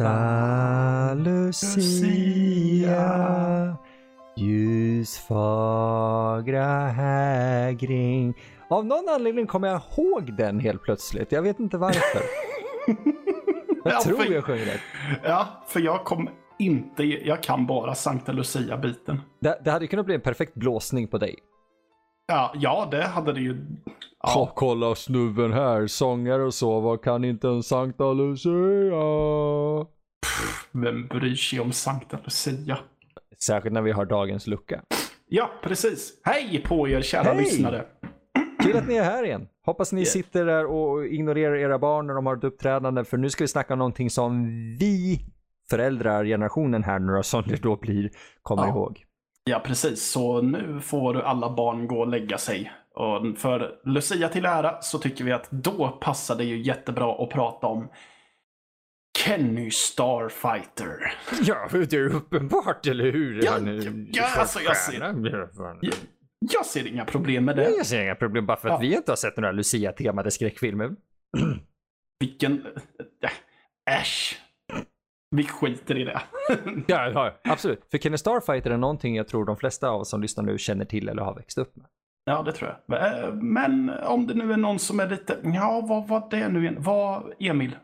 Santa Lucia Ljusfagra hägring Av någon anledning kommer jag ihåg den helt plötsligt. Jag vet inte varför. jag Ja, tror för- jag sjöng rätt. Ja, för jag kom inte... Jag kan bara Sankta Lucia-biten. Det, det hade kunnat bli en perfekt blåsning på dig. Ja, ja, det hade det ju... Ja. Kolla snubben här, sångare och så, vad kan inte en Sankta Lucia? vem bryr sig om Sankta Lucia? Särskilt när vi har dagens lucka. Ja, precis. Hej på er kära Hej! lyssnare. Kul att ni är här igen. Hoppas ni Yeah. sitter där och ignorerar era barn när de har ett uppträdande, för nu ska vi snacka om någonting som vi föräldrar, generationen här, några som det då blir, kommer Ja. ihåg. Ja, precis. Så nu får alla barn gå och lägga sig. Och för Lucia till ära så tycker vi att då passar det ju jättebra att prata om Kenny Starfighter. Ja, det är uppenbart, eller hur? Ja, Han är- ja, alltså, jag ser- stjärna. Jag ser inga problem med det. Jag ser inga problem bara för att Ja. vi inte har sett några Lucia-temade skräckfilmer. Vilken... Äh, äsch. Vi skiter i det. Ja, ja, absolut. För Kenny Starfighter är någonting jag tror de flesta av oss som lyssnar nu känner till eller har växt upp med. Ja, det tror jag. Eh, Men om det nu är någon som är lite... Ja, vad var det nu igen? Vad, Emil?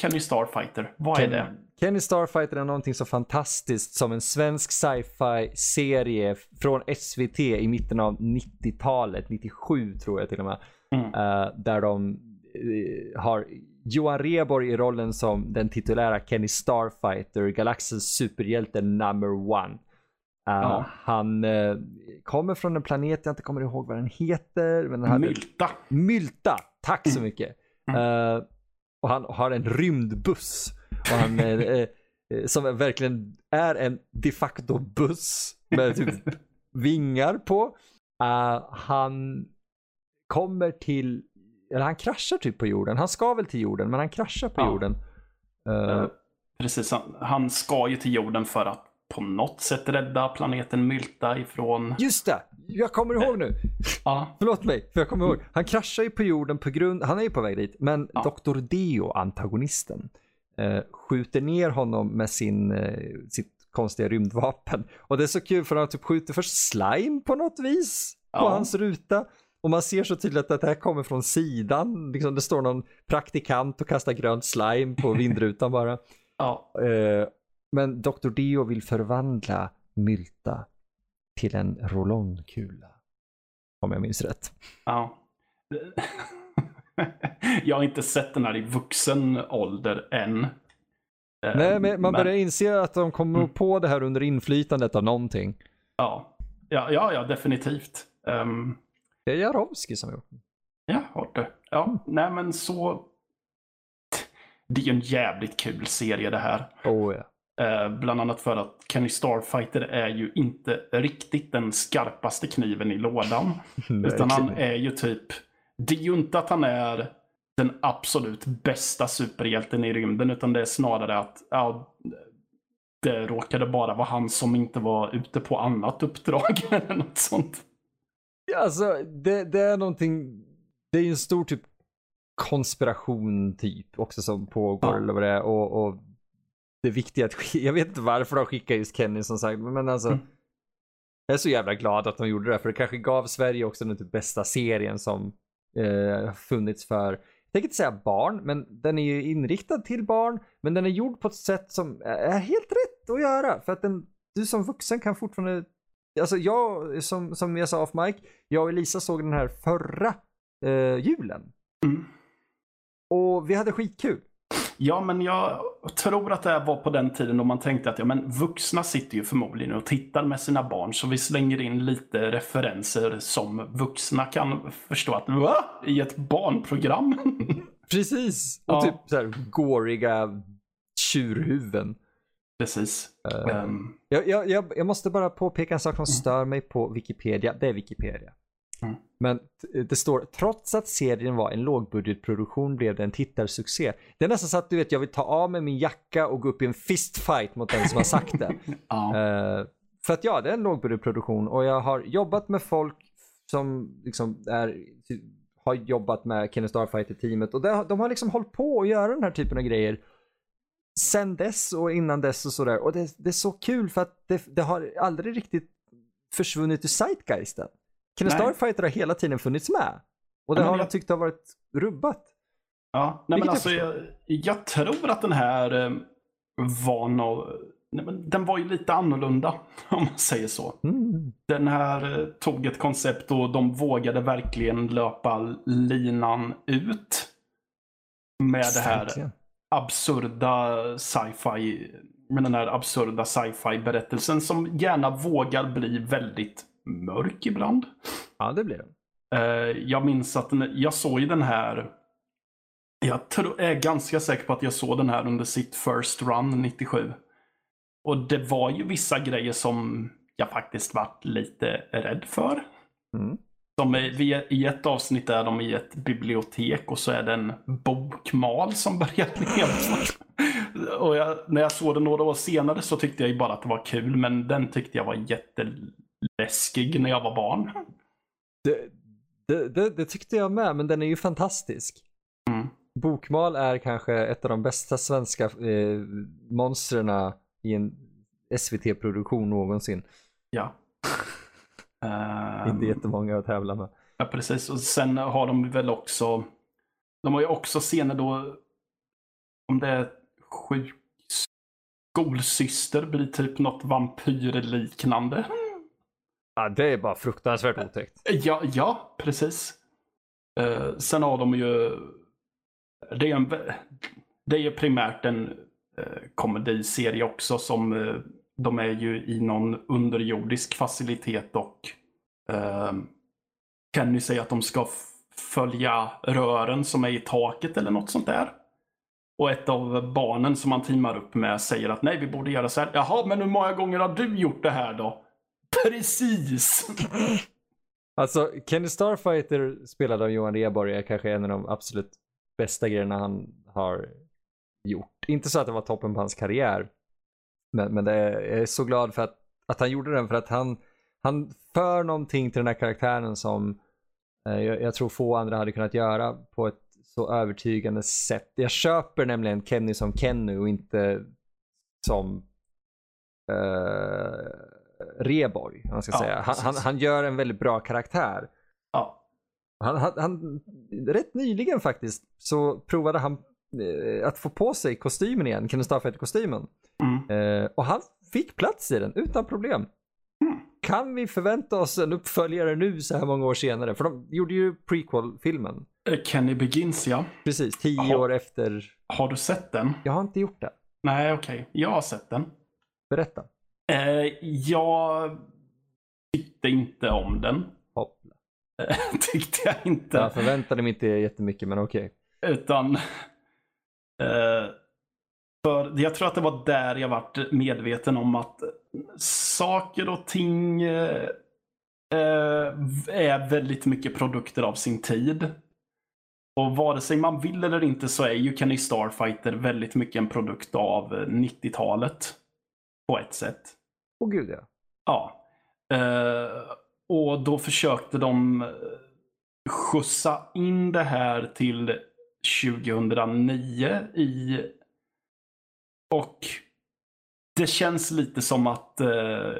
Kenny Starfighter. Vad är det? Kenny Starfighter är någonting så fantastiskt som en svensk sci-fi serie från SVT i mitten av 90-talet, 97 tror jag till och med. Mm. Eh, där de eh, har Johan Rheborg i rollen som den titulära Kenny Starfighter, galaxens superhjälte number one. Eh, Ja. Han eh, kommer från en planet jag inte kommer ihåg vad den heter. Men den hade- Mylta. Mylta, tack så Mm. mycket. Mm. Eh, och han har en rymdbuss. Och han, eh, eh, som verkligen är en de facto buss med typ vingar på. Eh, han kommer till, eller han kraschar typ på jorden. Han ska väl till jorden, men han kraschar på Ja. jorden. Eh, Eh, Precis, han, han ska ju till jorden för att på något sätt rädda planeten Mylta ifrån... Just det, jag kommer ihåg nu. Ja, Förlåt mig, för jag kommer ihåg. Han kraschar ju på jorden på grund, han är ju på väg dit, men Ja. Dr. Deo, antagonisten, eh, skjuter ner honom med sin, eh, sitt konstiga rymdvapen. Och det är så kul för han typ skjuter först slime på något vis på Ja. hans ruta. Och man ser så tydligt att det här kommer från sidan. Liksom det står någon praktikant och kastar grönt slime på vindrutan bara. ja, Eh, men Dr. Deo vill förvandla Mylta till en rollongkula. Om jag minns rätt. ja. Jag har inte sett den här i vuxen ålder än. Nej, men man börjar inse att de kommer Mm. på det här under inflytandet av någonting. Ja, ja, ja, ja definitivt. Um, Det är Jarowski som har gjort den. ja, har det. Ja, nej men så... Det är ju en jävligt kul serie det här. Oh, ja. Eh, bland annat för att Kenny Starfighter är ju inte riktigt den skarpaste kniven i lådan. utan han är ju typ... Det är ju inte att han är den absolut bästa superhjälten i rymden, utan det är snarare att ja, det råkade bara vara han som inte var ute på annat uppdrag eller något sånt. Alltså, det, det är någonting. Det är ju en stor typ konspiration typ också som pågår Ja. eller vad det är. Och, och det viktiga att sk- jag vet inte varför de skickar just Kenny som sagt, men alltså. Mm. Jag är så jävla glad att de gjorde det, för det kanske gav Sverige också den typ bästa serien som eh, funnits för, jag tänker inte säga barn, men den är ju inriktad till barn, men den är gjord på ett sätt som är helt rätt att göra, för att den, du som vuxen kan fortfarande, alltså jag, som, som jag sa off mic, jag och Elisa såg den här förra eh, julen. Mm. Och vi hade skitkul. Ja, men jag tror att det var på den tiden då man tänkte att ja, men vuxna sitter ju förmodligen och tittar med sina barn, så vi slänger in lite referenser som vuxna kan förstå att va? I ett barnprogram? Precis. Och Ja. typ så här goriga tjurhuvuden. Precis. Eh, Ehm, Jag, jag, jag, jag måste bara påpeka en sak som stör mig på Wikipedia. Det är Wikipedia. Men t- det står, trots att serien var en lågbudgetproduktion blev det en tittarsuccé. Det är nästan så att du vet, jag vill ta av mig min jacka och gå upp i en fistfight mot den som har sagt det. ja. Eh, för att ja, det är en lågbudgetproduktion och jag har jobbat med folk som liksom är, har jobbat med Kenny Starfighter-teamet och det, de har liksom hållit på att göra den här typen av grejer sen dess och innan dess och sådär. Och det, det är så kul för att det, det har aldrig riktigt försvunnit ur zeitgeisten. Nej. Starfighter har hela tiden funnits med. Och det Ja, har de jag- tyckt har varit rubbat. Ja, nej men alltså jag jag, tror att den här eh, var nå nej, men den var ju lite annorlunda om man säger så. Mm. Den här eh, tog ett koncept och de vågade verkligen löpa linan ut. Med det här absurda sci-fi, med den här absurda sci-fi berättelsen som gärna vågar bli väldigt mörk ibland. Ja, det blir det. Eh, jag minns att den, jag såg ju den här. Jag är ganska säker på att jag såg den här under sitt first run 97. Och det var ju vissa grejer som jag faktiskt vart lite rädd för. Mm. De är, I ett avsnitt är de i ett bibliotek och så är det en bokmal som börjar leva. Och jag, när jag såg den några år senare så tyckte jag ju bara att det var kul, men den tyckte jag var jätteläskig när jag var barn. Det, det, det, det tyckte jag med, men den är ju fantastisk. Mm. Bokmal är kanske ett av de bästa svenska eh, monstren i en SVT-produktion någonsin. Ja. Ehm, Inte jättemånga att tävla med. Ja, precis. Och sen har de väl också, de har ju också scener då, om det är sjuk skolsyster blir typ något vampyrliknande. Ja, det är bara fruktansvärt otäckt. Ja, ja precis. Eh, sen har de ju, det är, en, det är ju primärt en uh, komediserie också som eh, de är ju i någon underjordisk facilitet och uh, Kenny säger att de ska följa rören som är i taket eller något sånt där. Och ett av barnen som man teamar upp med säger att nej, vi borde göra så här. Jaha, men hur många gånger har du gjort det här då? Precis! Alltså, Kenny Starfighter spelad av Johan Rheborg är kanske en av de absolut bästa grejerna han har gjort. Inte så att det var toppen på hans karriär. Men, men det är, jag är så glad för att, att han gjorde den för att han, han för någonting till den här karaktären som eh, jag, jag tror få andra hade kunnat göra på ett så övertygande sätt. Jag köper nämligen Kenny som Kenny och inte som eh, Rheborg, om man ska Ja, säga. Han, han, han gör en väldigt bra karaktär. Ja, Han, han, rätt nyligen faktiskt så provade han eh, att få på sig kostymen igen, Kenny Starfighter-kostymen. mm. Eh, och han fick plats i den utan problem. Mm. Kan vi förvänta oss en uppföljare nu så här många år senare? För de gjorde ju prequel-filmen. Eh, Kenny Begins ja. Precis, tio Jaha. år efter. Har du sett den? Jag har inte gjort det. Nej, okej. Jag har sett den. Berätta. Eh, jag tyckte inte om den. Hoppla. Tyckte jag inte. Jag förväntade mig inte jättemycket men okej. Utan... Eh, för jag tror att det var där jag vart medveten om att saker och ting eh, eh, är väldigt mycket produkter av sin tid. Och vare sig man vill eller inte så är ju Kenny Starfighter väldigt mycket en produkt av eh, 90-talet. På ett sätt. Åh gud ja. Ja. Eh, och då försökte de eh, skjutsa in det här till 2009 i... Och det känns lite som att eh,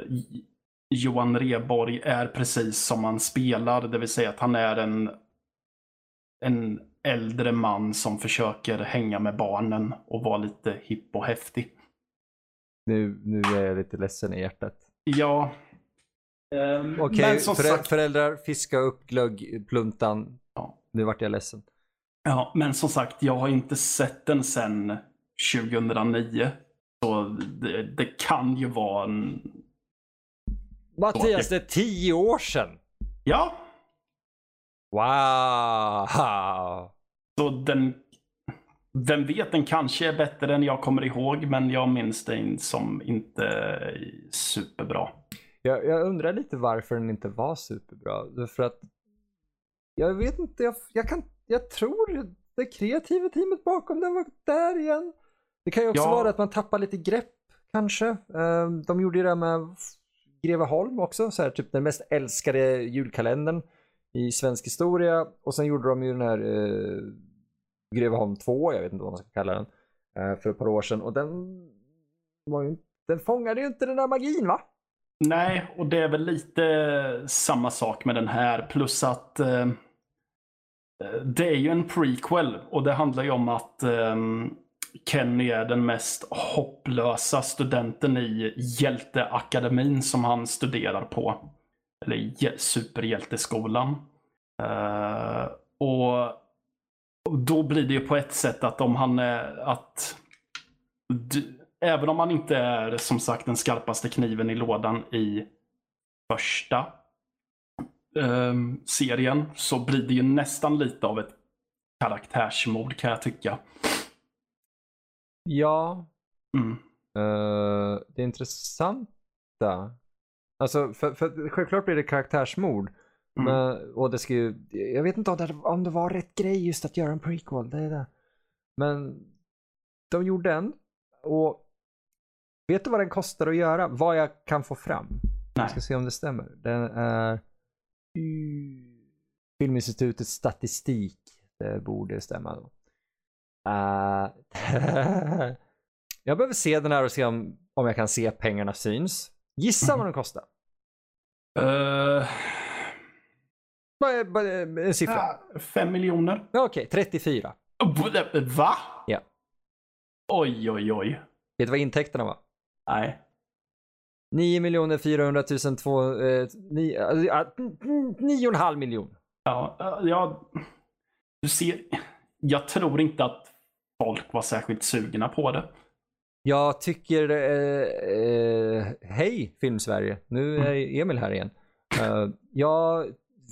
Johan Rheborg är precis som han spelar. Det vill säga att han är en, en äldre man som försöker hänga med barnen och vara lite hipp och häftig. Nu, nu är jag lite ledsen i hjärtat. Ja. Ehm, Okej, förä- sagt, föräldrar fiska upp glöggpluntan. Ja. Nu vart jag ledsen. ja, men som sagt, jag har inte sett den sedan 2009. Så det, det kan ju vara en... Mattias, det är tio år sedan. Ja, Wow! så den... Vem vet, den kanske är bättre än jag kommer ihåg, men jag minns den som inte superbra. Jag, jag undrar lite varför den inte var superbra. För att jag vet inte, jag, jag, kan, jag tror det kreativa teamet bakom den var där igen. Det kan ju också Ja. vara att man tappar lite grepp kanske. Eh, De gjorde ju det med Greveholm också, så här, typ den mest älskade julkalendern i svensk historia. Och sen gjorde de ju den här eh, Greveholm 2, jag vet inte vad man ska kalla den. Eh, för ett par år sedan och den, var ju, den fångade ju inte den där magin va? Nej, och det är väl lite samma sak med den här. Plus att eh, eh det är ju en prequel och det handlar ju om att eh, Kenny är den mest hopplösa studenten i hjälteakademin som han studerar på. Eller superhjälteskolan. Eh, och då blir det ju på ett sätt att om han är att du, även om han inte är som sagt den skarpaste kniven i lådan i första um, serien så blir det ju nästan lite av ett karaktärsmord kan jag tycka. Ja. Mm. Uh, det intressanta. Alltså, för, för, självklart blir det karaktärsmord. Mm. Men, och det ska ju, jag vet inte om det, om det var rätt grej just att göra en prequel. Det är det. Men de gjorde en. Och vet du vad den kostar att göra? Vad jag kan få fram? Nej. Jag ska se om det stämmer. Den är Filminstitutets statistik. Det borde stämma då. Uh, jag behöver se den här och se om, om jag kan se pengarna syns. Gissa vad den kostar. Uh, en siffra. Fem miljoner. Okej, okay, 34. Va? Ja. Oj, oj, oj. Vet du vad intäkterna var? Nej. 9 400 000, 2, eh, 9,5 miljoner. Ja, ja, du ser. Jag tror inte att folk var särskilt sugna på det. Jag tycker, eh, eh, hej Filmsverige, nu är mm. Emil här igen. Uh, jag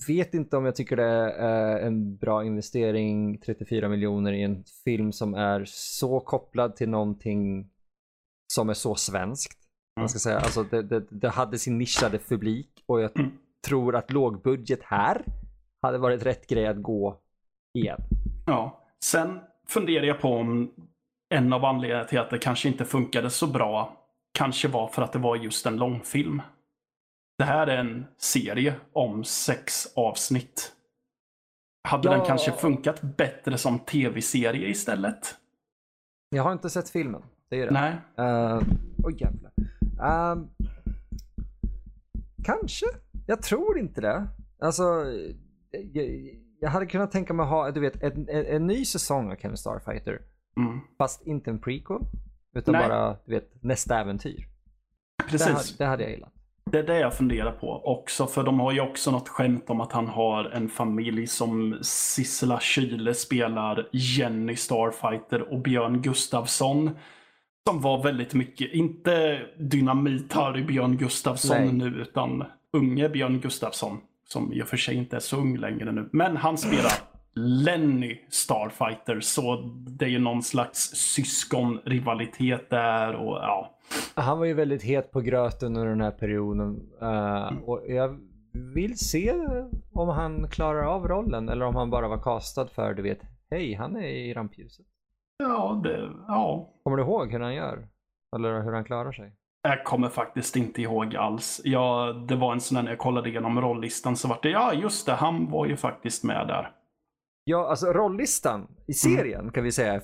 vet inte om jag tycker det är en bra investering, 34 miljoner i en film som är så kopplad till någonting som är så svenskt. Man ska säga. Alltså, det, det, det hade sin nischade publik och jag mm. tror att lågbudget här hade varit rätt grej att gå igen. Ja, sen funderar jag på om en av anledningarna till att det kanske inte funkade så bra kanske var för att det var just en långfilm. Det här är en serie om sex avsnitt. Hade ja. den kanske funkat bättre som tv-serie istället? Jag har inte sett filmen. Det är det. Nej. Uh, oh, jävlar. Uh, kanske. Jag tror inte det. Alltså, jag, jag hade kunnat tänka mig ha du vet, en, en, en ny säsong av Kevin Starfighter. Mm. Fast inte en prequel. Utan Nej. bara du vet, nästa äventyr. Precis. Det, det hade jag gillat. Det är det jag funderar på också. För de har ju också något skämt om att han har en familj som Sissela Kyle spelar Jenny Starfighter och Björn Gustafsson. Som var väldigt mycket, inte dynamit Harry Björn Gustafsson Nej. nu utan unge Björn Gustafsson. Som i och för sig inte är så ung längre nu. Men han spelar Lenny Starfighter. Så det är ju någon slags syskonrivalitet där och ja. Han var ju väldigt het på gröten under den här perioden. Uh, mm. Och jag vill se om han klarar av rollen eller om han bara var castad för, du vet, hej, han är i rampljuset. Ja, det, ja. Kommer du ihåg hur han gör? Eller hur han klarar sig? Jag kommer faktiskt inte ihåg alls. Ja, det var en sån där när jag kollade igenom rollistan så vart det, ja just det, han var ju faktiskt med där. Ja, alltså rollistan i serien mm. kan vi säga är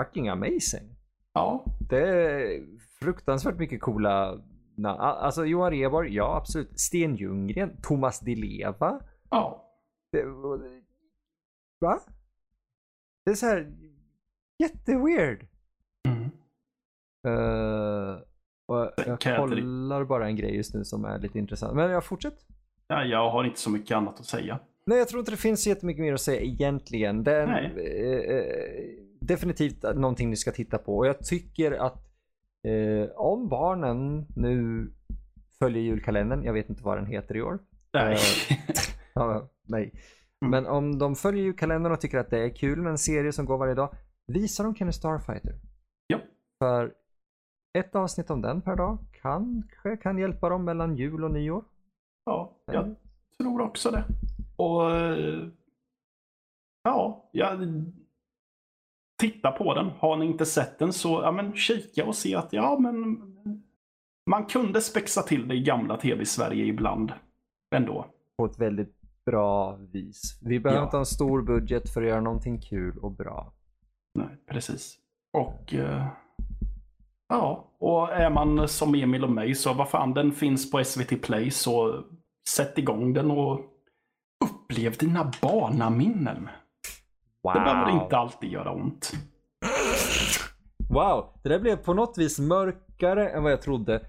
fucking amazing. Ja. Det är fruktansvärt mycket coola namn. Alltså Johan Rheborg, ja absolut. Sten Ljunggren, Thomas Di Leva. Ja. Det, va? Det är så här jätteweird. Mm. Uh, jag kollar bara en grej just nu som är lite intressant. Men jag fortsätter. Ja, jag har inte så mycket annat att säga. Nej, jag tror inte det finns jättemycket mer att säga egentligen. Det är eh, eh, definitivt någonting ni ska titta på. Och jag tycker att eh, om barnen nu följer julkalendern, jag vet inte vad den heter i år. Nej. Eh, ja, nej. Mm. Men om de följer julkalendern och tycker att det är kul med en serie som går varje dag, visa dem Kenny Starfighter. Ja. För ett avsnitt om den per dag kanske kan hjälpa dem mellan jul och nyår. Ja, jag tror också det. Och ja, jag, titta på den. Har ni inte sett den så ja, men kika och se att ja, men man kunde spexa till det i gamla tv-Sverige ibland. Ändå. På ett väldigt bra vis. Vi behöver ja. inte ha en stor budget för att göra någonting kul och bra. Nej, precis. Och eh, ja, och är man som Emil och mig så vad fan, den finns på SVT Play så sätt igång den och upplev dina barnaminnen. Wow. Det behöver inte alltid göra ont. Wow, det där blev på något vis mörkare än vad jag trodde.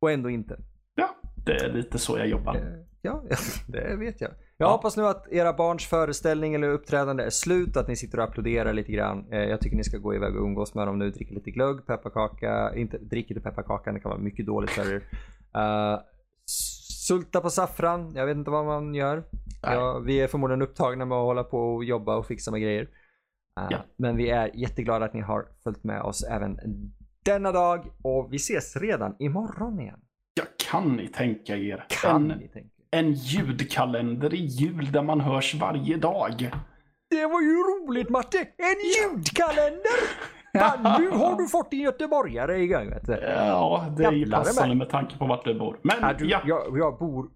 Och ändå inte. Ja, det är lite så jag jobbar. Eh, Ja, det vet jag. Jag hoppas nu att era barns föreställning eller uppträdande är slut, att ni sitter och applåderar lite grann. Eh, Jag tycker ni ska gå iväg och umgås med dem nu, dricka lite glögg, pepparkaka, inte drick inte pepparkakan, det kan vara mycket dåligt för er. Eh, sulta på saffran, jag vet inte vad man gör. Nej. Ja, vi är förmodligen upptagna med att hålla på och jobba och fixa med grejer. Eh, Ja. Men vi är jätteglada att ni har följt med oss även denna dag och vi ses redan imorgon igen. Ja, kan ni tänka er? Kan en, ni tänka? en ljudkalender i jul där man hörs varje dag. Det var ju roligt Matte! En ljudkalender! Nu har du fått din göteborgare igång vet du. Ja, det är ju passande med tanke på vart du bor. Men Ja, du, ja, jag, jag bor...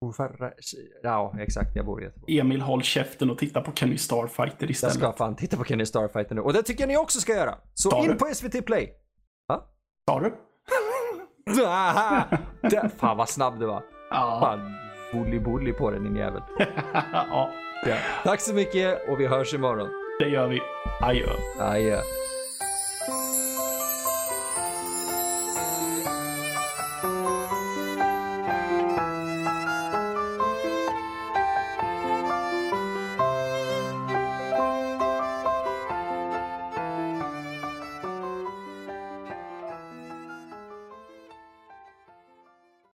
bor förra, ja, exakt. Jag bor i Göteborg. Emil håll käften och titta på Kenny Starfighter Jag istället. ska fan titta på Kenny Starfighter nu. Och det tycker jag ni också ska göra. Så Sa in du? på SVT Play. Sa du? Där, fan vad snabb du var. Ja. Fan, bully-bully på den din jävel. Ja. Tack så mycket och vi hörs imorgon. det gör vi. Adjö. Adjö.